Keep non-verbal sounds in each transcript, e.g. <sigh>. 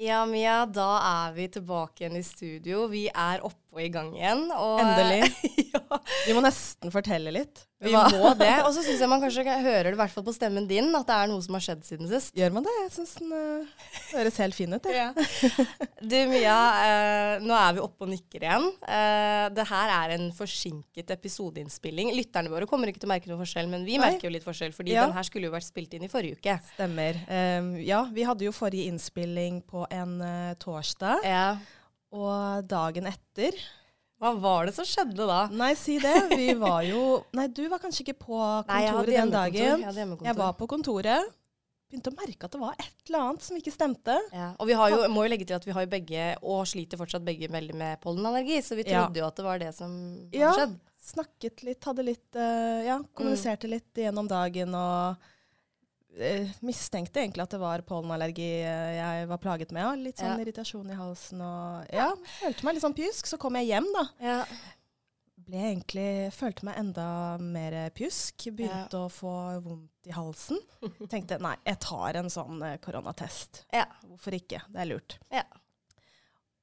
Ja, Mia, da er vi tilbake igjen i studio. Vi er oppe og i gang igjen. Og, Endelig. <laughs> <laughs> ja, Vi må nesten fortelle litt. vi Hva- må det. Og så syns jeg man kanskje hører det i hvert fall på stemmen din at det er noe som har skjedd siden sist. Gjør man det? Jeg syns den uh, høres helt fin ut. <laughs> Ja. Du Mia, uh, nå er vi oppe og nikker igjen. Uh, det her er en forsinket episodeinnspilling. Lytterne våre kommer ikke til å merke noe forskjell, men vi Nei. merker jo litt forskjell, fordi Ja. den her skulle jo vært spilt inn i forrige uke. Stemmer. Um, ja, vi hadde jo forrige innspilling på en uh, torsdag, Ja. Og dagen etter Hva var det som skjedde da? Nei, si det. Vi var jo <laughs> Nei, du var kanskje ikke på Nei, jeg hadde kontoret den dagen. Jeg, hadde. Jeg var på kontoret. Begynte å merke at det var et eller annet som ikke stemte. Ja, og vi har jo, må jo legge til at vi har jo begge, og sliter fortsatt begge veldig med pollenallergi, så vi Ja. trodde jo at det var det som Ja. hadde skjedd. Snakket litt, hadde litt uh, Ja, kommuniserte Mm. litt gjennom dagen og eh, mistenkte egentlig at det var pollenallergi eh, jeg var plaget med. Ja. Litt sånn Ja. irritasjon i halsen og Ja, følte meg litt sånn pjusk. Så kom jeg hjem, da. Ja. Ble egentlig Følte meg enda mer pjusk. Begynte å få vondt i halsen. <laughs> Tenkte nei, jeg tar en sånn eh, koronatest. Ja. Hvorfor ikke? Det er lurt. Ja.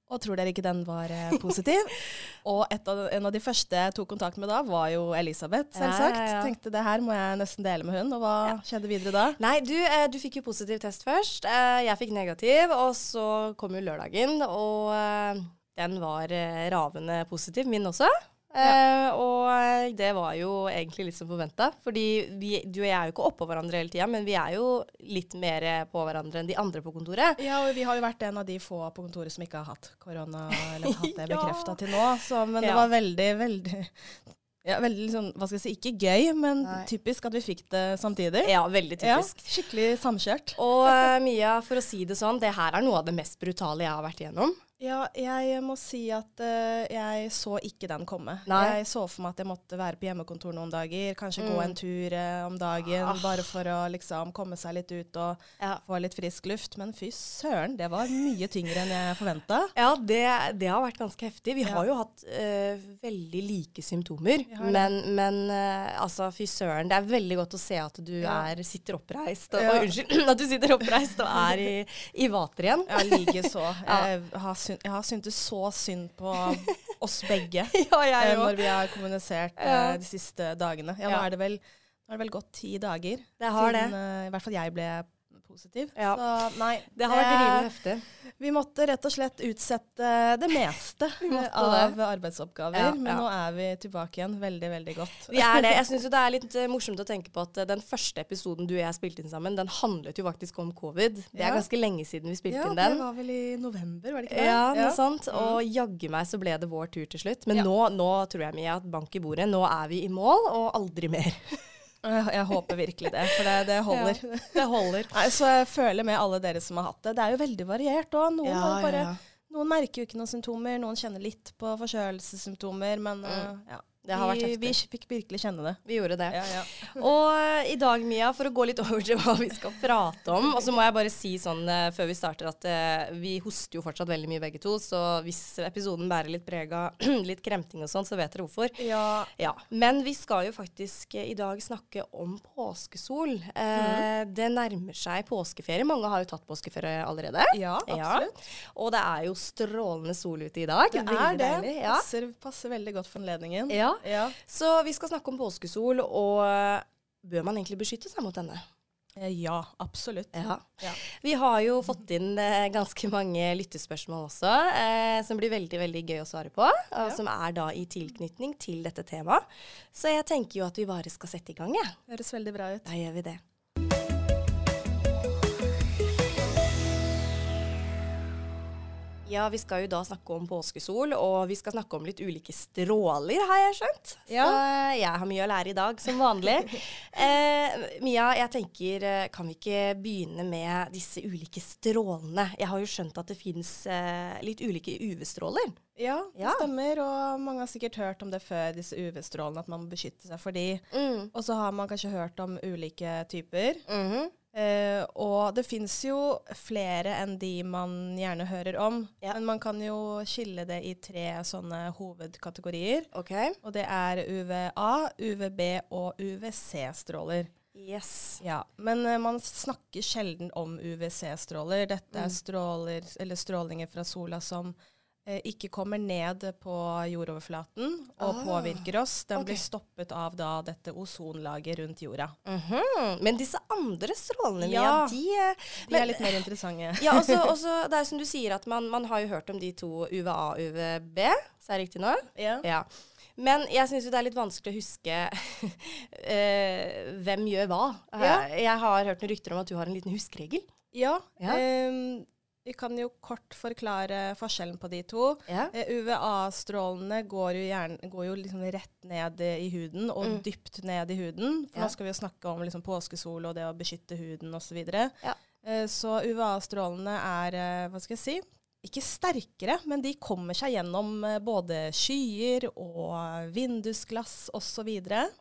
Og tror dere ikke den var eh, positiv? <laughs> og et av, en av de første jeg tok kontakt med da, var jo Elisabeth, selvsagt. ja, ja. Tenkte det her må jeg nesten dele med hun. Og hva skjedde videre da? Nei, du, eh, du fikk jo positiv test først. Eh, jeg fikk negativ, og så kom jo lørdagen, og den var ravende positiv, min også. Eh, og det var jo egentlig litt som forventa, fordi vi, du og jeg er jo ikke oppå hverandre hele tida, men vi er jo litt mer på hverandre enn de andre på kontoret. Ja, og vi har jo vært en av de få på kontoret som ikke har hatt korona, eller hatt <laughs> det Ja. bekrefta til nå. Så, men det var veldig, veldig ja, veldig liksom, hva skal jeg si, ikke gøy, men Nei. typisk at vi fikk det samtidig. Ja, veldig typisk. Ja, skikkelig samkjørt. Og uh, Mia, for å si det sånn, det her er noe av det mest brutale jeg har vært igjennom. Ja, jeg må si at uh, jeg så ikke den komme. Nei. Jeg så for meg at jeg måtte være på hjemmekontor noen dager, kanskje gå Mm. en tur uh, om dagen, Ah. bare for å liksom komme seg litt ut og Ja. få litt frisk luft. Men fy søren, det var mye tyngre enn jeg forventa. <laughs> Ja, det, det har vært ganske heftig. Vi Ja. har jo hatt uh, veldig like symptomer. Men, men altså, fy søren. Det er veldig godt å se at du Ja. er, sitter oppreist. Og. Oi, unnskyld. <laughs> At du sitter oppreist og er i, i vater igjen. Ja, likeså. <laughs> Ja. Jeg har, syn jeg har syntes så synd på oss begge <laughs> Ja, eh, når vi har kommunisert eh, de siste dagene. Ja, nå er det vel, nå er det vel gått ti dager Det har siden det. eh, i hvert fall jeg ble positiv. Ja. Så nei, Det har vært eh, rimelig heftig. Vi måtte rett og slett utsette det meste <laughs> av arbeidsoppgaver. Ja, men ja. nå er vi tilbake igjen. Veldig, veldig godt. Vi er det. Jeg <laughs> syns jo det er litt eh, morsomt å tenke på at eh, den første episoden du og jeg spilte inn sammen, den handlet jo faktisk om covid. Det er ganske lenge siden vi spilte ja, inn det var vel i november, var det ikke det? Ja, noe Ja. sånt. Og jaggu meg så ble det vår tur til slutt. Men Ja. nå, nå tror jeg Mia at bank i bordet. Nå er vi i mål, og aldri mer. <laughs> Jeg, jeg håper virkelig det, for det, det <laughs> holder. Det holder. Nei, så jeg føler med alle dere som har hatt det. Det er jo veldig variert òg. Noen, ja, jo ja, noen merker jo ikke noen symptomer, noen kjenner litt på forkjølelsessymptomer, men eh, ja. Det har vært vi, heftig. vi fikk virkelig kjenne det. Vi gjorde det. Ja, ja. <laughs> Og i dag, Mia, for å gå litt over til hva vi skal prate om Og så må jeg bare si sånn eh, før vi starter at uh, vi hoster jo fortsatt veldig mye begge to. Så hvis episoden bærer litt preg av <clears throat> litt kremting og sånn, så vet dere hvorfor. ja. Ja, Men vi skal jo faktisk uh, i dag snakke om påskesol. Eh, Det nærmer seg påskeferie. Mange har jo tatt påskeferie allerede. Ja, absolutt. Og det er jo strålende sol ute i dag. Det er det. deilig. Passer, passer veldig godt for anledningen. Ja. Ja. Så vi skal snakke om påskesol, og eh, bør man egentlig beskytte seg mot denne? Eh, ja, absolutt. Ja. Ja. Vi har jo fått inn eh, ganske mange lyttespørsmål også, eh, som blir veldig veldig gøy å svare på. Og Ja. som er da i tilknytning til dette temaet. Så jeg tenker jo at vi bare skal sette i gang, jeg. Høres veldig bra ut. Da gjør vi det. Ja, vi skal jo da snakke om påskesol, og vi skal snakke om litt ulike stråler, har jeg skjønt. Ja. Så jeg har mye å lære i dag, som vanlig. <laughs> eh, Mia, jeg tenker, eh, kan vi ikke begynne med disse ulike strålene? Jeg har jo skjønt at det fins eh, litt ulike UV-stråler. Ja, det Ja. stemmer. Og mange har sikkert hørt om det før, disse UV-strålene, at man må beskytte seg for de. Mm. Og så har man kanskje hørt om ulike typer. Mhm. Eh, og det fins jo flere enn de man gjerne hører om. Ja. Men man kan jo skille det i tre sånne hovedkategorier. Okay. Og det er UVA, UVB og UVC-stråler. Yes. Ja, Men uh, man snakker sjelden om UVC-stråler. Dette er mm. stråler, eller strålinger fra sola som uh, ikke kommer ned på jordoverflaten og ah, påvirker oss. Den okay. blir stoppet av da dette ozonlaget rundt jorda. Mm -hmm. Men disse andre strålene, ja, de, de men, er litt mer interessante. ja, også, <laughs> også, Det er som du sier, at man, man har jo hørt om de to UVA og UVB, sa jeg riktig nå? Yeah. ja. Men jeg syns jo det er litt vanskelig å huske uh, <laughs> hvem gjør hva. Ja. Jeg har hørt noen rykter om at du har en liten huskeregel. Ja. ja. Um, vi kan jo kort forklare forskjellen på de to. Ja. Eh, UVA-strålene går går jo liksom rett ned i huden, og mm. dypt ned i huden. For nå skal vi jo snakke om liksom påskesol og det å beskytte huden osv. Så, videre. ja. uh, så UVA-strålene er, hva skal jeg si, ikke sterkere, men de kommer seg gjennom eh, både skyer og vindusglass osv.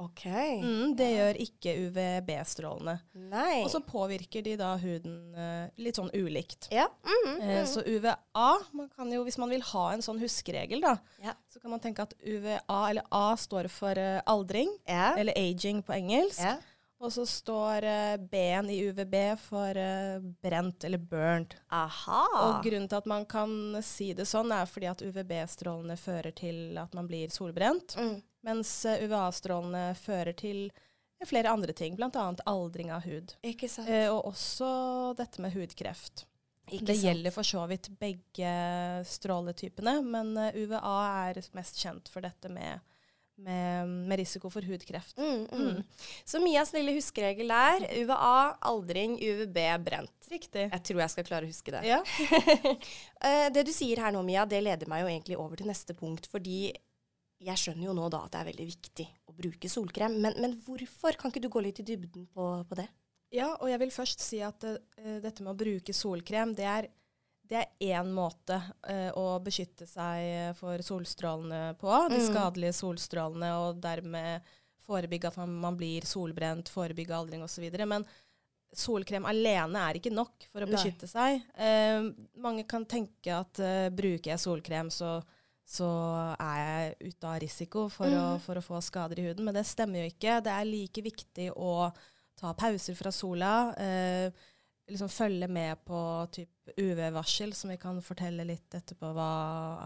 Okay. Mm, det gjør ikke UVB-strålene. Og så påvirker de da huden uh, litt sånn ulikt. Ja. Mm -hmm. uh, så UVA man kan jo, Hvis man vil ha en sånn huskeregel, da, ja. så kan man tenke at UVA, eller A, står for uh, aldring, ja. eller aging på engelsk. Og så står uh, B-en i UVB for uh, brent eller burnt. Aha. Og grunnen til at man kan si det sånn, er fordi at UVB-strålene fører til at man blir solbrent. Mm. Mens eh, UVA-strålene fører til flere andre ting, bl.a. aldring av hud. Ikke sant. og også dette med hudkreft. Ikke det sant. gjelder for så vidt begge stråletypene, men UVA er mest kjent for dette med med, med, risiko for hudkreft. Mm, mm. Mm. Så Mias lille huskeregel er UVA, aldring, UVB, brent. Riktig. Jeg tror jeg skal klare å huske det. Ja. uh, <laughs> det du sier her nå, Mia, det leder meg jo egentlig over til neste punkt. Fordi jeg skjønner jo nå da at det er veldig viktig å bruke solkrem. Men, men hvorfor? Kan ikke du gå litt i dybden på, på det? Ja, og jeg vil først si at uh, dette med å bruke solkrem, det er det er én måte uh, å beskytte seg for solstrålene på. De mm. skadelige solstrålene, og dermed forebygge at man, man blir solbrent, forebygge aldring osv. Men solkrem alene er ikke nok for å beskytte Nei. seg. Uh, mange kan tenke at uh, bruker jeg solkrem, så, så er jeg ute av risiko for, mm. å, for, å, få skader i huden. Men det stemmer jo ikke. Det er like viktig å ta pauser fra sola. Uh, liksom følge med på UV-varsel, som vi kan fortelle litt etterpå hva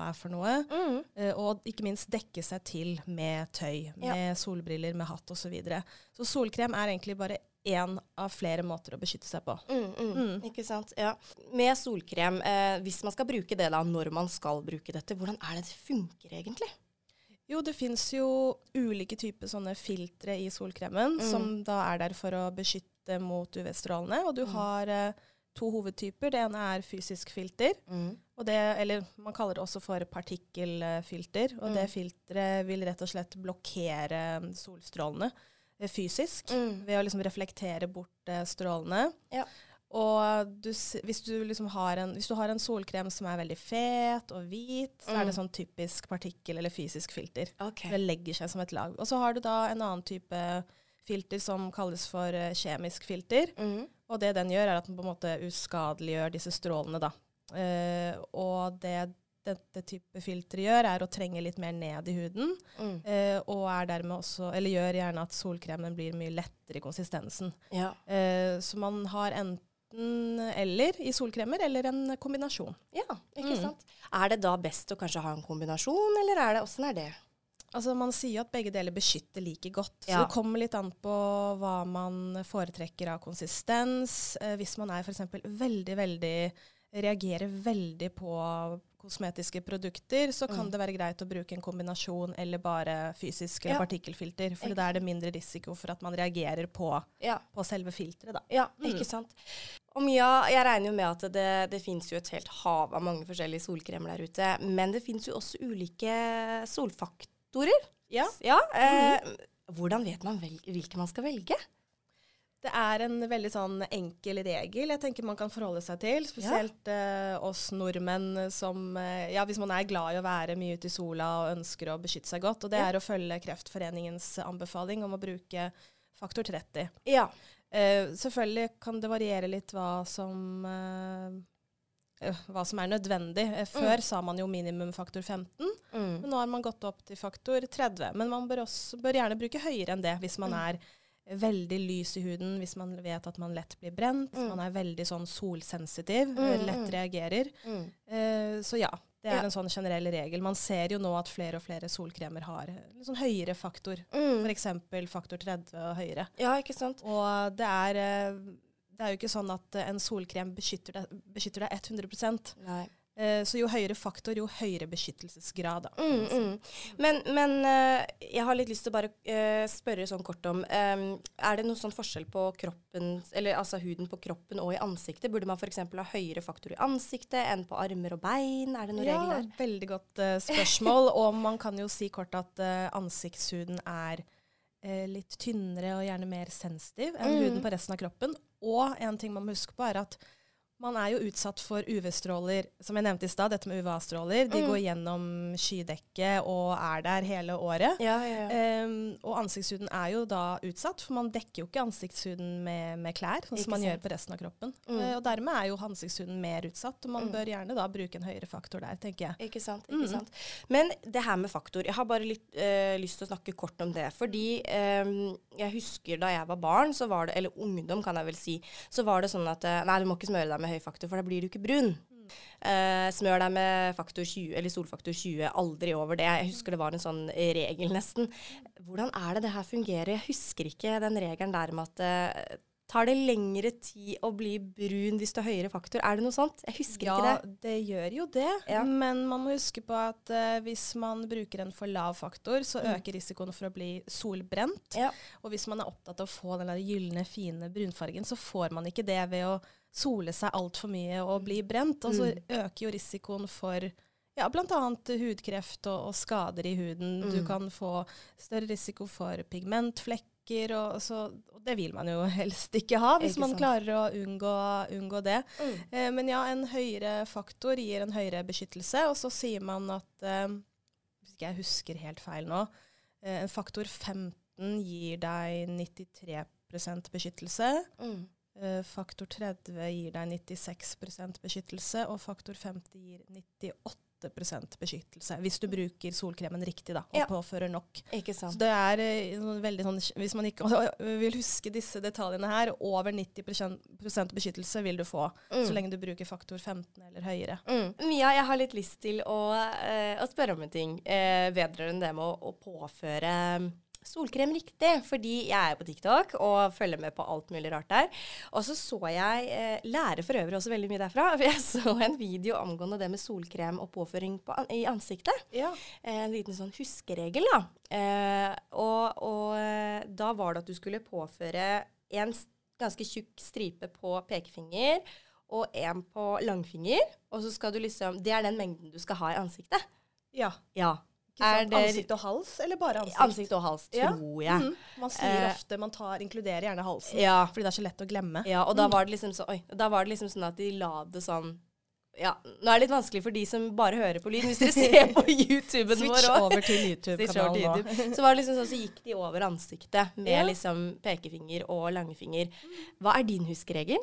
er for noe. Mm. Uh, og ikke minst dekke seg til med tøy, med ja. solbriller, med hatt osv. Så, videre. så solkrem er egentlig bare én av flere måter å beskytte seg på. Mm, mm, mm. Ikke sant. Ja. Med solkrem, eh, hvis man skal bruke det da, når man skal bruke dette, hvordan er det det funker egentlig? Jo, det fins jo ulike typer sånne filtre i solkremen, mm. som da er der for å beskytte mot UV-strålene. Og du mm. har eh, to hovedtyper. Det ene er fysisk filter. Mm. Det, eller man kaller det også for partikkelfilter. Og mm. det filteret vil rett og slett blokkere mm, solstrålene eh, fysisk mm. ved å liksom reflektere bort eh, strålene. Ja. Og du, hvis, du liksom har en, hvis, du har en, solkrem som er veldig fet og hvit, så er det mm. sånn typisk partikkel- eller fysisk filter. Okay. Det legger seg som et lag. Og så har du da en annen type filter som kalles for uh, kjemisk filter. Mm. Og det den gjør, er at den på en måte uskadeliggjør disse strålene. da. Uh, og det dette type filter gjør, er å trenge litt mer ned i huden. Mm. Uh, og er dermed også, eller gjør gjerne at solkremen blir mye lettere i konsistensen. Ja. så man har enten eller i solkremer, eller en kombinasjon. Ja, ikke mm. sant. Er det da best å kanskje ha en kombinasjon, eller er det, åssen er det? Altså Man sier at begge deler beskytter like godt. Ja. Så det kommer litt an på hva man foretrekker av konsistens. Eh, hvis man er f.eks. veldig, veldig reagerer veldig på kosmetiske produkter, så kan mm. det være greit å bruke en kombinasjon eller bare fysisk eller ja. partikkelfilter. For da er det mindre risiko for at man reagerer på, ja. på selve filteret. Ja, mm. ikke sant. Og Mia, jeg regner jo med at det, det finnes jo et helt hav av mange forskjellige solkremer der ute. Men det finnes jo også ulike solfaktorer. Ja. ja eh, mm. Hvordan vet man hvilke man skal velge? Det er en veldig sånn enkel regel jeg tenker man kan forholde seg til. Spesielt ja. uh, oss nordmenn som uh, Ja, hvis man er glad i å være mye ute i sola og ønsker å beskytte seg godt. Og det ja. er å følge Kreftforeningens anbefaling om å bruke faktor 30. Ja. Uh, selvfølgelig kan det variere litt hva som hva som er nødvendig. Eh, før mm. sa man jo minimum faktor 15, mm. men nå har man gått opp til faktor 30. Men man bør, også, bør gjerne bruke høyere enn det hvis man mm. er veldig lys i huden hvis man vet at man lett blir brent. Mm. Man er veldig sånn solsensitiv, Mm, lett mm. reagerer. Mm. Eh, så ja, det er Ja. en sånn generell regel. Man ser jo nå at flere og flere solkremer har en sånn høyere faktor. Mm. F.eks. faktor 30 og høyere. Ja, ikke sant. Og det er, eh, det er jo ikke sånn at en solkrem beskytter deg, beskytter deg 100% Nei. Eh, Så jo høyere faktor, jo høyere beskyttelsesgrad. Da. Mm, mm. Men, men eh, jeg har litt lyst til å bare eh, spørre sånn kort om Er det noen sånn forskjell på kroppen, eller altså huden på kroppen og i ansiktet? Burde man f.eks. ha høyere faktor i ansiktet enn på armer og bein? Er det noen Ja, regler der? veldig godt spørsmål. <laughs> og man kan jo si kort at ansiktshuden er litt tynnere og gjerne mer sensitiv enn Mm. huden på resten av kroppen. Og en ting man må huske på, er at man er jo utsatt for UV-stråler, som jeg nevnte i stad. Dette med UVA-stråler. De Mm. går gjennom skydekket og er der hele året. Ja, ja, ja. Um, og ansiktshuden er jo da utsatt, for man dekker jo ikke ansiktshuden med, med klær, sånn som man sant. gjør på resten av kroppen. Mm. Uh, og dermed er jo ansiktshuden mer utsatt, og man Mm. bør gjerne da bruke en høyere faktor der, tenker jeg. Ikke sant. ikke Mm. sant. Men det her med faktor, jeg har bare litt uh, lyst til å snakke kort om det. Fordi um, jeg husker da jeg var barn, så var det, eller ungdom kan jeg vel si, så var det sånn at eh, nei, du må ikke smøre deg med høy faktor, for da blir du ikke brun. Eh, smør deg med faktor 20, eller solfaktor 20, aldri over det. Jeg husker det var en sånn regel nesten. Hvordan er det det her fungerer? Jeg husker ikke den regelen der med at eh, Tar det lengre tid å bli brun hvis du har høyere faktor? Er det noe sånt? Jeg husker ja, ikke det. Ja, det gjør jo det, Ja. men man må huske på at eh, hvis man bruker en for lav faktor, så Mm. øker risikoen for å bli solbrent. Ja. Og hvis man er opptatt av å få den gylne, fine brunfargen, så får man ikke det ved å sole seg altfor mye og bli brent. Og så Mm. øker jo risikoen for ja, bl.a. hudkreft og, og skader i huden. Du Mm. kan få større risiko for pigmentflekker, og, så, og det vil man jo <laughs> helst ikke ha, hvis Ikke man klarer å unngå, unngå det. Mm. Eh, men ja, en høyere faktor gir en høyere beskyttelse, og så sier man at eh, Hvis ikke jeg husker helt feil nå, eh, en faktor 15 gir deg 93 beskyttelse. Mm. Eh, faktor 30 gir deg 96% beskyttelse, og faktor 50 gir 98% beskyttelse. Hvis du bruker solkremen riktig da, og Ja. påfører nok. Ikke Så sant. det er eh, veldig sånn, Hvis man ikke vil huske disse detaljene her, over 90% beskyttelse vil du få Mm. så lenge du bruker faktor 15 eller høyere. Mm. Mia, jeg har litt lyst til å, eh, å spørre om en ting vedrørende det med å, å påføre mm, solkrem riktig. Fordi jeg er på TikTok og følger med på alt mulig rart der. Og så så jeg, eh, lærer for øvrig også veldig mye derfra, <laughs> for jeg så en video angående det med solkrem og påføring på, an i ansiktet. Ja. Eh, en liten sånn huskeregel, da. Eh, og og eh, da var det at du skulle påføre en ganske tjukk stripe på pekefinger og en på langfinger. Og så skal du liksom Det er den mengden du skal ha i ansiktet. ja. Ja. Det- Ansikt og hals, eller bare ansikt? Ansikt og hals, Ja. tror jeg. Mm. Man sier Eh, ofte man tar, inkluderer gjerne halsen, Ja. fordi det er så lett å glemme. ja. Og da var det liksom så, oi, da var det liksom sånn at de la det sånn ja, Nå er det litt vanskelig for de som bare hører på lyd. Hvis dere ser på <laughs> YouTuben vår Switch over til <laughs> Switch over YouTube-kanalen til nå. YouTube. Så var det liksom sånn, så gikk de over ansiktet med Ja. liksom pekefinger og langfinger. Hva er din huskeregel?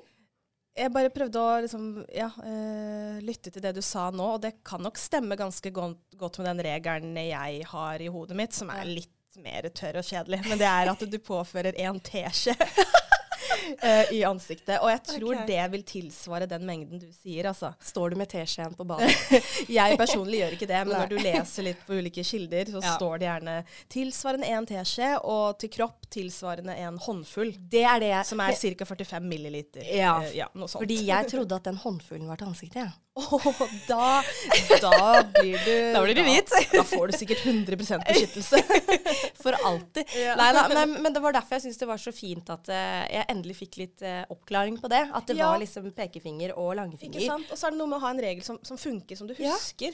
Jeg bare prøvde å liksom, ja, uh, lytte til det du sa nå, og det kan nok stemme ganske godt, med den regelen jeg har i hodet mitt, som er litt mer tørr og kjedelig. Men det er at du påfører en teskje <laughs> <laughs> eh, i ansiktet. Og jeg tror okay. det vil tilsvare den mengden du sier, altså. Står du med teskjeen på badet? <laughs> Jeg personlig gjør ikke det, men Nei. når du leser litt på ulike kilder, så Ja. står det gjerne tilsvarende en teskje, og til kropp tilsvarende en håndfull. Det er det jeg Som er ca. 45 milliliter. Ja, Uh, ja noe sånt. Fordi jeg trodde at den håndfullen var til ansiktet. Ja. <laughs> Åh, da, da blir du Da blir du hvit. Da, får du sikkert 100% beskyttelse. For alltid. Ja. Nei nei, men, men det var derfor jeg syntes det var så fint at jeg jeg endelig fikk litt eh, oppklaring på det. At det Ja. var liksom pekefinger og Ikke sant? Og så er det noe med å ha en regel som, som funker, som du Ja. husker.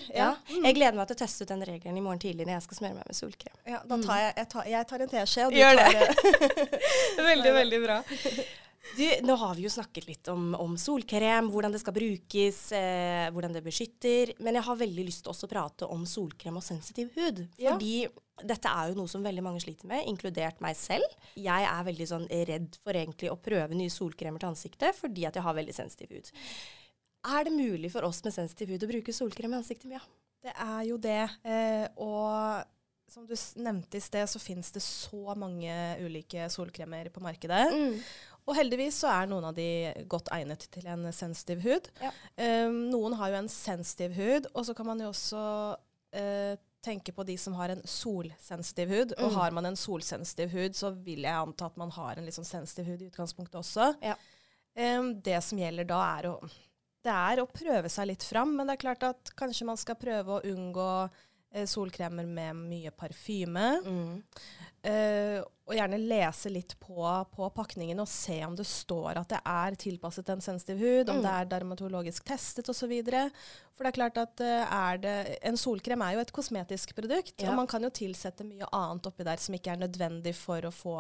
Mm. Jeg gleder meg til å teste ut den regelen i morgen tidlig når jeg skal smøre meg med solkrem. Ja, da tar jeg, jeg, tar, jeg tar en teskje, og du Gjør tar det. <laughs> veldig, veldig bra. Du, nå har vi jo snakket litt om, om solkrem, hvordan det skal brukes, eh, hvordan det beskytter. Men jeg har veldig lyst til også å prate om solkrem og sensitiv hud. Ja. Fordi dette er jo noe som veldig mange sliter med, inkludert meg selv. Jeg er veldig sånn redd for egentlig å prøve nye solkremer til ansiktet, fordi at jeg har veldig sensitiv hud. Er det mulig for oss med sensitiv hud å bruke solkrem i ansiktet, Ja. Det er jo det. Eh, og som du nevnte i sted, så finnes det så mange ulike solkremer på markedet. Mm. Og heldigvis så er noen av de godt egnet til en sensitiv hud. Ja. Um, noen har jo en sensitiv hud, og så kan man jo også uh, tenke på de som har en solsensitiv hud. Og Mm. har man en solsensitiv hud, så vil jeg anta at man har en litt sånn sensitiv hud i utgangspunktet også. Ja. Um, det som gjelder da, er å det er å prøve seg litt fram, men det er klart at kanskje man skal prøve å unngå solkremer med mye parfyme. Mm. Uh, og gjerne lese litt på, på pakningen og se om det står at det er tilpasset en sensitiv hud, om Mm. det er dermatologisk testet osv. For det er klart at eh, er det, en solkrem er jo et kosmetisk produkt, Ja. og man kan jo tilsette mye annet oppi der som ikke er nødvendig for å få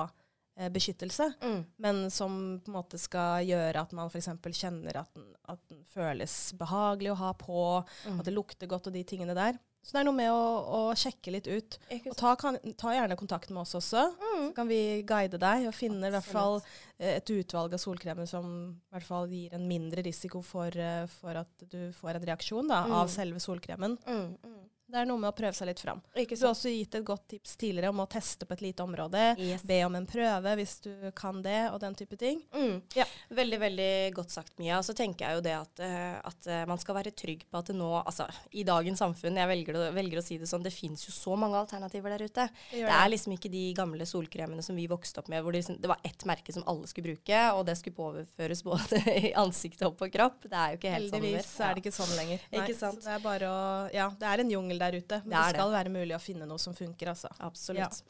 eh, beskyttelse, Mm. men som på en måte skal gjøre at man f.eks. kjenner at den, at den føles behagelig å ha på, Mm. at det lukter godt og de tingene der. Så det er noe med å, å sjekke litt ut. Og ta, kan, ta gjerne kontakt med oss også. Mm. Så kan vi guide deg og finne i hvert fall eh, et utvalg av solkremer som i hvert fall gir en mindre risiko for, eh, for at du får en reaksjon da, Mm. av selve solkremen. Mm. Det er noe med å prøve seg litt fram. Ikke Du har også gitt et godt tips tidligere om å teste på et lite område. Yes. Be om en prøve hvis du kan det, og den type ting. Mm. Ja. Veldig, veldig godt sagt, Mia. Så tenker jeg jo det at, eh, at eh, man skal være trygg på at det nå, altså i dagens samfunn, jeg velger, velger å si det sånn, det fins jo så mange alternativer der ute. Det Det er liksom ikke de gamle solkremene som vi vokste opp med, hvor det, liksom, det var ett merke som alle skulle bruke, og det skulle påføres både <laughs> i ansiktet og på kropp. Det er jo ikke helt sånn Heldigvis er det ikke sånn lenger. Ikke sant? Så det er bare å Ja, det er en jungel der ute. Men Det det, skal det. være mulig å finne noe som funker, altså. Absolutt.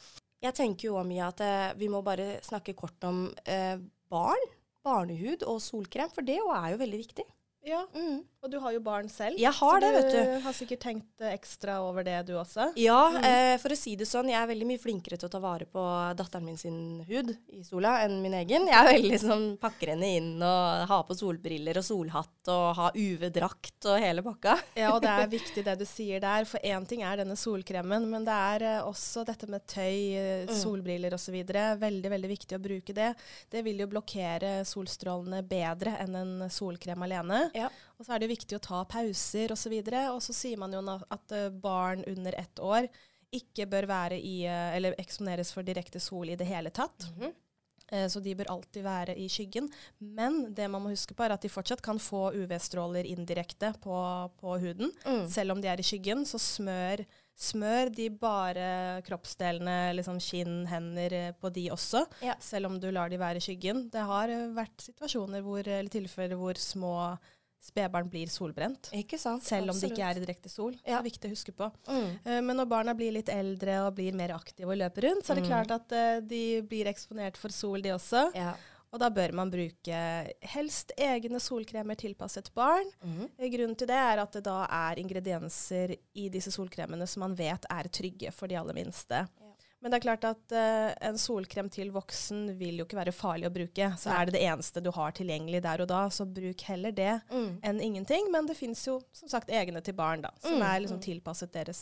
Jeg tenker jo også, mye at eh, vi må bare snakke kort om eh, barn, barnehud og solkrem, for det òg er jo veldig viktig. Ja, Mm. Og du har jo barn selv. Jeg har så det, vet du. Du har sikkert tenkt eh, ekstra over det, du også. Ja, Mm. eh, for å si det sånn, jeg er veldig mye flinkere til å ta vare på datteren min sin hud i sola enn min egen. Jeg er veldig sånn, pakker henne inn og har på solbriller og solhatt og har UV-drakt og hele pakka. Ja, og det er <laughs> viktig det du sier der. For én ting er denne solkremen, men det er eh, også dette med tøy, eh, Mm. solbriller osv. Veldig, veldig viktig å bruke det. Det vil jo blokkere solstrålene bedre enn en solkrem alene. Ja. Og så er det viktig å ta pauser osv. Og, så og så sier man jo at eh, barn under ett år ikke bør være i, eh, eller eksponeres for direkte sol i det hele tatt. Mm -hmm. Så de bør alltid være i skyggen. Men det man må huske på er at de fortsatt kan få UV-stråler indirekte på, på huden. Mm. Selv om de er i skyggen, så smør, smør de bare kroppsdelene, liksom skinn, hender, på de også. Ja. Selv om du lar de være i skyggen. Det har vært situasjoner hvor, eller tilfeller hvor små spedbarn blir solbrent. Ikke sant? Selv om det ikke er i direkte sol. Ja. Det er viktig å huske på. Mm. Eh, Men når barna blir litt eldre og blir mer aktive og løper rundt, så er det Mm. klart at eh, de blir eksponert for sol, de også. Ja. Og da bør man bruke helst egne solkremer tilpasset barn. Mhm. Eh, Grunnen til det er at det da er ingredienser i disse solkremene som man vet er trygge for de aller minste. Men det er klart at uh, en solkrem til voksen vil jo ikke være farlig å bruke. Så er det det eneste du har tilgjengelig der og da, så bruk heller det Mm. enn ingenting. Men det fins jo som sagt egne til barn, da, som Mm, er liksom mm. tilpasset deres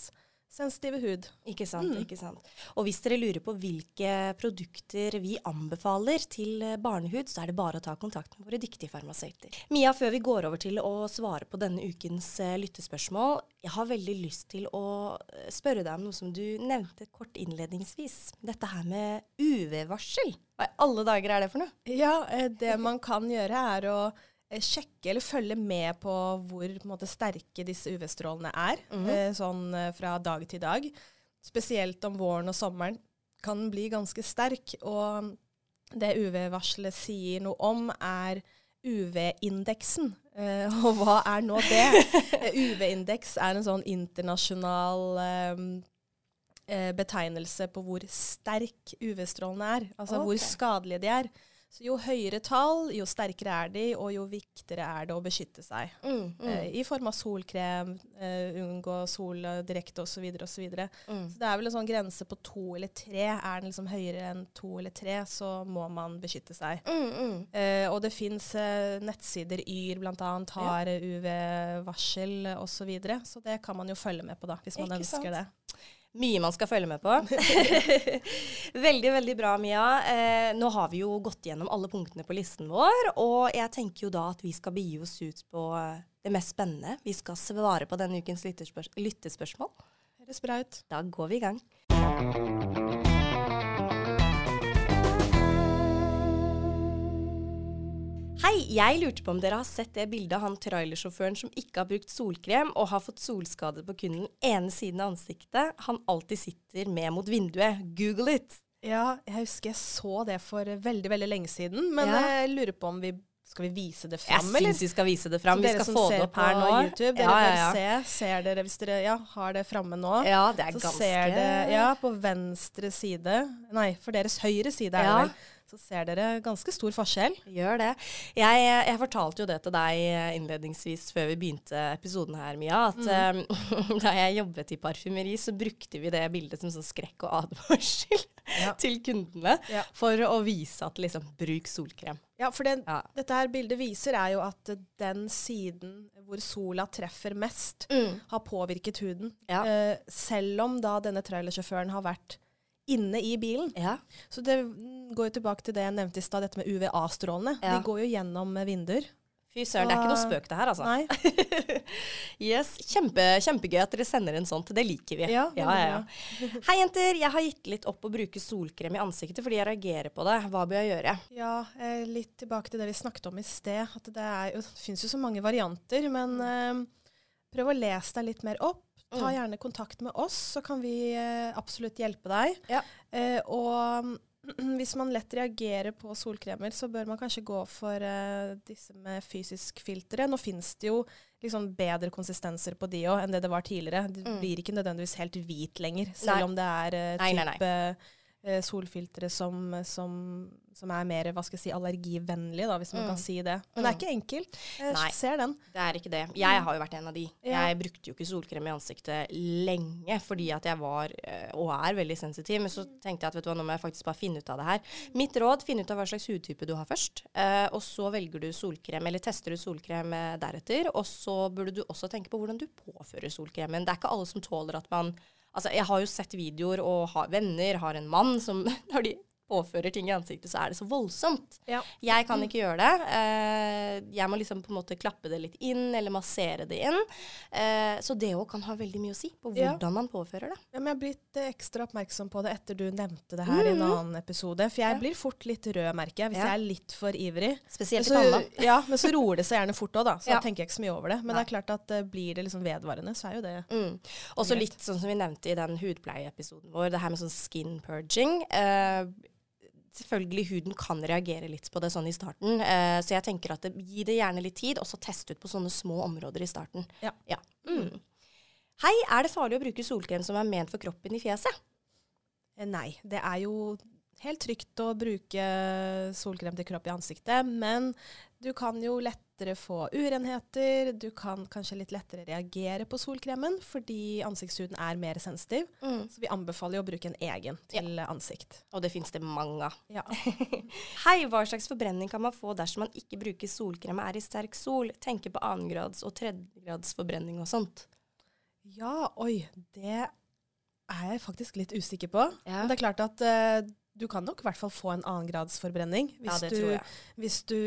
sensitive hud. Ikke sant, Mm. ikke sant. Og hvis dere lurer på hvilke produkter vi anbefaler til eh, barnehud, så er det bare å ta kontakt med våre dyktige farmasøyter. Mia, før vi går over til å svare på denne ukens eh, lyttespørsmål, jeg har veldig lyst til å eh, spørre deg om noe som du nevnte kort innledningsvis. Dette her med UV-varsel. Hva i alle dager er det for noe? Ja, det man kan gjøre er å sjekke eller følge med på hvor på måte, sterke disse UV-strålene er, Mhm. eh, sånn eh, fra dag til dag. Spesielt om våren og sommeren kan den bli ganske sterk. Og det UV-varselet sier noe om, er UV-indeksen. Eh, og hva er nå det? <laughs> Eh, UV-indeks er en sånn internasjonal eh, eh, betegnelse på hvor sterk UV-strålene er. Altså okay. hvor skadelige de er. Så jo høyere tall, jo sterkere er de, og jo viktigere er det å beskytte seg. Mm, Eh, I form av solkrem, eh, unngå sol eh, direkte osv. osv. mm. Så det er vel en sånn grense på to eller tre. Er den liksom høyere enn to eller tre, så må man beskytte seg. Mm, mm. Eh, og det fins eh, nettsider, Yr bl.a. har ja. UV-varsel osv. Så, videre. så det kan man jo følge med på da, hvis man Ikke ønsker sant? det. Mye man skal følge med på. <laughs> veldig, veldig bra, Mia. Eh, nå har vi jo gått gjennom alle punktene på listen vår, og jeg tenker jo da at vi skal begi oss ut på eh, det mest spennende. Vi skal svare på denne ukens lyttespørs lyttespørsmål. Høres bra ut. Da går vi i gang. Hei, jeg lurte på om dere har sett det bildet av han trailersjåføren som ikke har brukt solkrem og har fått solskade på kun den ene siden av ansiktet han alltid sitter med mot vinduet. Google it! Ja, jeg husker jeg så det for veldig, veldig lenge siden. Men Ja. jeg lurer på om vi skal vi vise det Jeg fram, eller? syns vi skal vise det fram. Vi skal få det opp her nå. YouTube, dere ja, ja, ja. se. Ser dere hvis dere ja, har det framme nå? Ja, det er så ganske ser dere Ja, på venstre side Nei, for deres høyre side er Ja. det vel. Så ser dere ganske stor forskjell. Gjør det. Jeg, jeg fortalte jo det til deg innledningsvis før vi begynte episoden her, Mia, at Mm. eh, <laughs> da jeg jobbet i parfymeri, så brukte vi det bildet som sånn skrekk og advarsel Ja. <laughs> til kundene Ja. for å vise at liksom bruk solkrem. Ja, for det, Ja. dette her bildet viser er jo at den siden hvor sola treffer mest, har påvirket huden. Eh, selv om da denne trailersjåføren har vært inne i bilen. Ja. Så det mm, går jo tilbake til det jeg nevnte i stad, dette med UVA-strålene. Ja. De går jo gjennom eh, vinduer. Fy søren, det er ikke noe spøk det her, altså. Nei. <laughs> Yes, Kjempe, Kjempegøy at dere sender inn sånt. Det liker vi. Ja, ja, ja, ja. Hei, jenter. Jeg har gitt litt opp å bruke solkrem i ansiktet fordi jeg reagerer på det. Hva bør jeg gjøre? Ja, eh, litt tilbake til det vi snakket om i sted. At det, er, det finnes jo så mange varianter, men eh, prøv å lese deg litt mer opp. Ta Mm. gjerne kontakt med oss, så kan vi eh, absolutt hjelpe deg. Ja. Eh, og <clears throat> hvis man lett reagerer på solkremer, så bør man kanskje gå for uh, disse med fysisk filtre. Nå finnes det jo liksom bedre konsistenser på de òg enn det det var tidligere. Det Mm. blir ikke nødvendigvis helt hvit lenger, Nei. selv om det er eh, Nei, nei, nei. Eh, solfiltre som, som, som er mer hva skal jeg si, allergivennlige, da, hvis man Mm. kan si det. Men det er Mm. ikke enkelt. Jeg Nei. ser den. Det er ikke det. Jeg har jo vært en av de. Ja. Jeg brukte jo ikke solkrem i ansiktet lenge fordi at jeg var, eh, og er, veldig sensitiv. Men så tenkte jeg at vet du hva, nå må jeg faktisk bare finne ut av det her. Mitt råd, finn ut av hva slags hudtype du har først. eh, og så velger du solkrem, eller tester du solkrem deretter. Og så burde du også tenke på hvordan du påfører solkremen. Det er ikke alle som tåler at man Altså, jeg har jo sett videoer og har venner, har en mann som <laughs> når de påfører ting i ansiktet, så er det så voldsomt. Ja. Jeg kan ikke gjøre det. Eh, jeg må liksom på en måte klappe det litt inn, eller massere det inn. Eh, så det òg kan ha veldig mye å si på Ja. hvordan man påfører det. Ja, men jeg har blitt eh, ekstra oppmerksom på det etter du nevnte det her i en annen episode. For jeg Ja. blir fort litt rød, merker jeg, hvis Ja. jeg er litt for ivrig. Spesielt så, i panna. <laughs> ja, men så roer det seg gjerne fort òg, da. Så Ja. da tenker jeg ikke så mye over det. Men Nei. det er klart at blir det liksom vedvarende, så er jo det Mm. Og så litt sånn som vi nevnte i den hudpleieepisoden vår, det her med sånn skin purging. Eh, selvfølgelig huden kan reagere litt på det sånn i starten, eh, så jeg tenker at det, gi det gjerne litt tid, og så teste ut på sånne små områder i starten. Ja. Mm. Hei, er det farlig å bruke solkrem som er ment for kroppen i fjeset? Eh, Nei, det er jo helt trygt å bruke solkrem til kropp i ansiktet, men du kan jo lettere få urenheter, du kan kanskje litt lettere reagere på solkremen, fordi ansiktshuden er mer sensitiv. Så vi anbefaler jo å bruke en egen til ansikt. Og det finnes det mange av. Ja. <laughs> Hei, hva slags forbrenning kan man få dersom man ikke bruker solkrem og er i sterk sol? Tenker på annengrads og tredjegrads forbrenning og sånt. ja, oi, det er jeg faktisk litt usikker på. Ja. Men det er klart at eh, du kan nok i hvert fall få en annengradsforbrenning Ja, hvis, ja, du, hvis du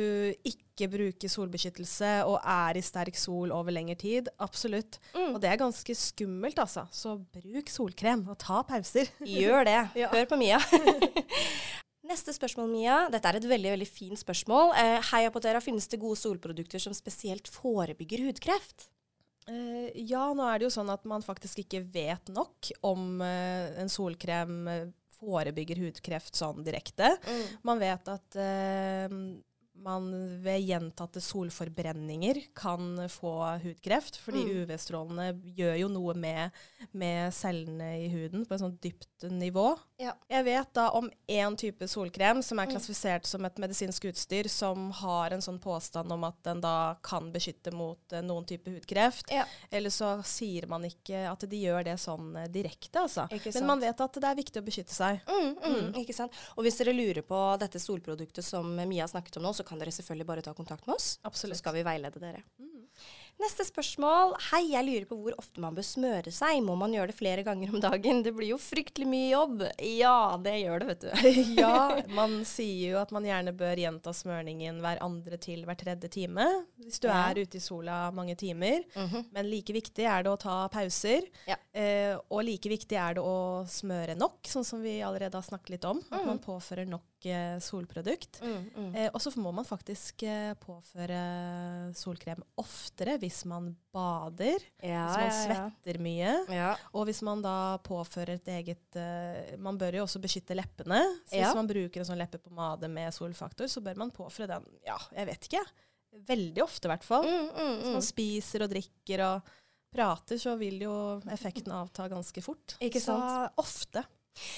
ikke bruker solbeskyttelse og er i sterk sol over lengre tid. Absolutt. Mm. Og det er ganske skummelt, altså. Så bruk solkrem, og ta pauser. <laughs> Gjør det. Ja. Hør på Mia. <laughs> Neste spørsmål, Mia. Dette er et veldig veldig fint spørsmål. Eh, hei, Apotera. Finnes det gode solprodukter som spesielt forebygger hudkreft? Uh, ja, nå er det jo sånn at man faktisk ikke vet nok om uh, en solkrem eh, forebygger hudkreft sånn direkte. Man vet at eh, man ved gjentatte solforbrenninger kan få hudkreft, fordi Mm. UV-strålene gjør jo noe med, med cellene i huden på et sånt dypt nivå. Ja. Jeg vet da om én type solkrem som er Mm. klassifisert som et medisinsk utstyr, som har en sånn påstand om at den da kan beskytte mot eh, noen type hudkreft. Ja. Eller så sier man ikke at de gjør det sånn eh, direkte, altså. Men man vet at det er viktig å beskytte seg. Mm, mm, Ikke sant? Og hvis dere lurer på dette solproduktet som Mia snakket om nå, så kan dere selvfølgelig bare ta kontakt med oss. Absolutt. Så skal vi veilede dere. Neste spørsmål. Hei, jeg lurer på hvor ofte man bør smøre seg. Må man gjøre det flere ganger om dagen? Det blir jo fryktelig mye jobb. Ja, det gjør det, vet du. <laughs> ja, man sier jo at man gjerne bør gjenta smørningen hver andre til hver tredje time. Hvis du Ja. er ute i sola mange timer. Mhm. Men like viktig er det å ta pauser. Ja. Eh, og like viktig er det å smøre nok, sånn som vi allerede har snakket litt om. At man påfører nok eh, solprodukt. Mm, mm. Eh, og så må man faktisk eh, påføre solkrem oftere hvis man bader, Ja, hvis man ja, svetter mye. Og hvis man da påfører et eget uh, Man bør jo også beskytte leppene. Så hvis man bruker en sånn leppepomade med solfaktor, så bør man påføre den ja, jeg vet ikke. Veldig ofte, i hvert fall. Mm, mm, mm. man spiser og drikker og prater, så vil jo effekten avta ganske fort. Ikke Så sant? ofte.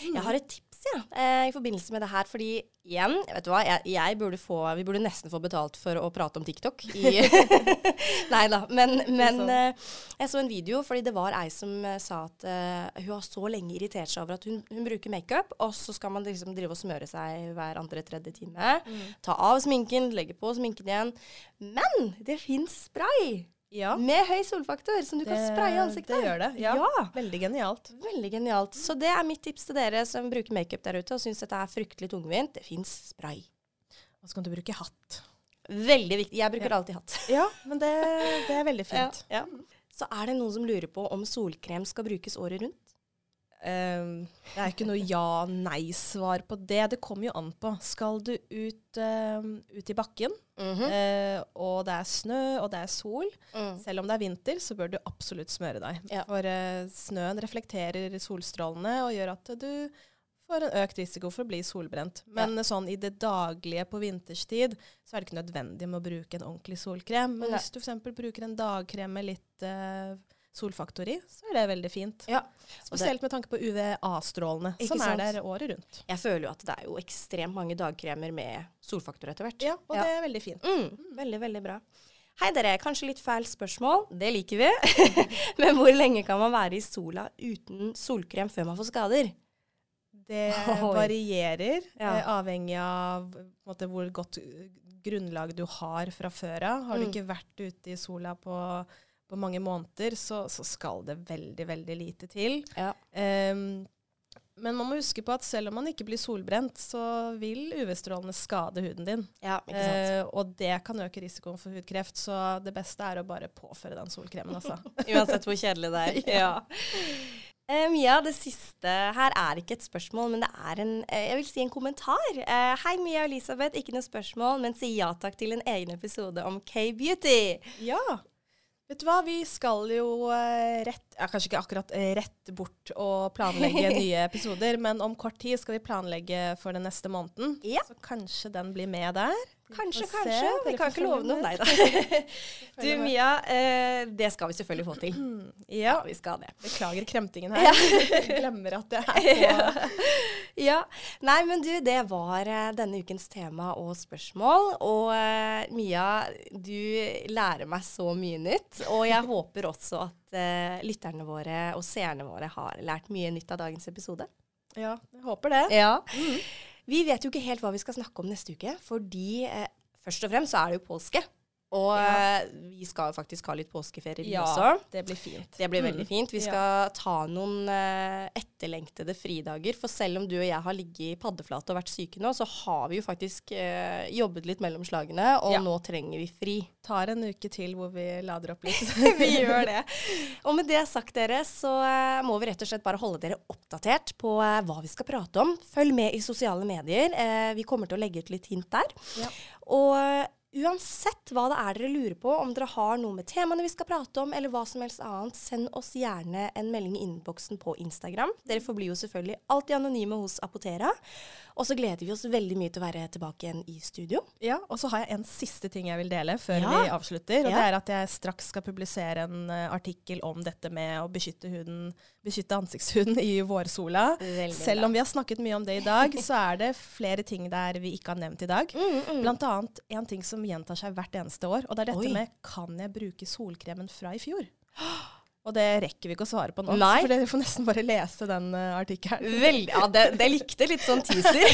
Jeg har et tips ja, eh, i forbindelse med det her. Fordi igjen, vet du hva, jeg, jeg burde få, vi burde nesten få betalt for å prate om TikTok. I <laughs> Nei da. Men, men eh, jeg så en video, fordi det var ei som eh, sa at eh, hun har så lenge irritert seg over at hun, hun bruker makeup, og så skal man liksom drive og smøre seg hver andre-tredje time. Ta av sminken, legge på sminken igjen. Men det fins spray Ja, med høy solfaktor som du kan spraye i ansiktet. det gjør det. Ja. ja. Veldig genialt. Veldig genialt. Så det er mitt tips til dere som bruker makeup der ute og syns dette er fryktelig tungvint. Det fins spray. Og så kan du bruke hatt. Veldig viktig. Jeg bruker Ja. alltid hatt. Ja, men det, det er veldig fint. Ja, Så er det noen som lurer på om solkrem skal brukes året rundt? Ehm, det er ikke noe ja-nei-svar på det. Det kommer jo an på. Skal du ut, ehm, ut i bakken, eh, og det er snø og det er sol, Mm. selv om det er vinter, så bør du absolutt smøre deg. Ja. For uh, snøen reflekterer solstrålene og gjør at du får en økt risiko for å bli solbrent. Men sånn i det daglige på vinterstid, så er det ikke nødvendig med å bruke en ordentlig solkrem. Men ja. hvis du f.eks. bruker en dagkrem med litt solfaktor i, så er det veldig fint. Ja. Spesielt med tanke på UVA-strålene, som sant? er der året rundt. Jeg føler jo at det er jo ekstremt mange dagkremer med solfaktor etter hvert. Ja, og Ja. det er veldig fint. Mm, veldig, veldig bra. Hei dere, kanskje litt feil spørsmål, det liker vi. <laughs> Men hvor lenge kan man være i sola uten solkrem før man får skader? Det varierer, Ja. eh, avhengig av på måte, hvor godt eh, grunnlag du har fra før av. Har du Mm. ikke vært ute i sola på, på mange måneder, så, så skal det veldig, veldig lite til. Ja. Um, men man må huske på at selv om man ikke blir solbrent, så vil UV-strålene skade huden din. Ja, ikke sant. Eh, og det kan øke risikoen for hudkreft, så det beste er å bare påføre den solkremen, altså. <laughs> Uansett hvor kjedelig det er. <laughs> ja. Um, Mia, det siste her er ikke et spørsmål, men det er en, eh, jeg vil si en kommentar. Uh, Hei, Mia og Elisabeth. Ikke noe spørsmål, men si ja takk til en egen episode om K-beauty. Ja. Vet du hva, vi skal jo eh, rett ja, Kanskje ikke akkurat eh, rett bort og planlegge <laughs> nye episoder, men om kort tid skal vi planlegge for den neste måneden. Ja. Så kanskje den blir med der. Kanskje, kanskje. Vi kan ikke love noe. <laughs> Nei da. Du Mia, eh, det skal vi selvfølgelig få til. Ja. vi skal det. Beklager kremtingen her. Ja. glemmer at det er på. <laughs> Ja. Nei, men du, det var eh, denne ukens tema og spørsmål. Og eh, Mia, du lærer meg så mye nytt. Og jeg <laughs> håper også at eh, lytterne våre og seerne våre har lært mye nytt av dagens episode. Ja, jeg håper det. Ja. Vi vet jo ikke helt hva vi skal snakke om neste uke, fordi eh, først og fremst så er det jo påske. Og Ja. eh, vi skal faktisk ha litt påskeferie, vi Ja, også. det blir fint. Det blir Mm. veldig fint. Vi Ja. skal ta noen eh, etterlengtede fridager. For selv om du og jeg har ligget i paddeflate og vært syke nå, så har vi jo faktisk eh, jobbet litt mellom slagene, og Ja. nå trenger vi fri. Tar en uke til hvor vi lader opp litt. <laughs> vi gjør det. Og med det sagt, dere, så eh, må vi rett og slett bare holde dere oppdatert på hva vi skal prate om. Følg med i sosiale medier. Eh, vi kommer til å legge ut litt hint der. Ja. Og uansett hva det er dere lurer på, om dere har noe med temaene vi skal prate om, eller hva som helst annet, send oss gjerne en melding i innboksen på Instagram. Dere forblir jo selvfølgelig alltid anonyme hos Apotera. Og så gleder vi oss veldig mye til å være tilbake igjen i studio. Ja, og så har jeg en siste ting jeg vil dele før Ja. vi avslutter. Og Ja. det er at jeg straks skal publisere en eh, artikkel om dette med å beskytte huden, beskytte ansiktshuden i vårsola. Veldig Selv om vi har snakket mye om det i dag, så er det flere ting der vi ikke har nevnt i dag. <laughs> Mm, mm. Blant annet en ting som gjentar seg hvert eneste år, og det er dette Oi. med kan jeg bruke solkremen fra i fjor? Og det rekker vi ikke å svare på nå, Nei. for dere får nesten bare lese den uh, artikkelen. Vel, ja, det, det likte litt sånn teaser.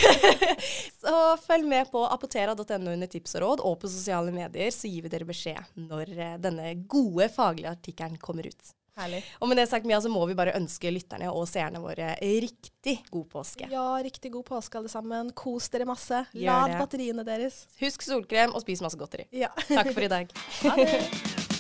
<laughs> så følg med på apotera.no under tips og råd, og på sosiale medier, så gir vi dere beskjed når uh, denne gode faglige artikkelen kommer ut. Herlig. Og med det sagt, Mia, så må vi bare ønske lytterne og seerne våre riktig god påske. Ja, riktig god påske alle sammen. Kos dere masse. Lad batteriene deres. Husk solkrem og spis masse godteri. Ja. Takk for i dag. <laughs> Ha det.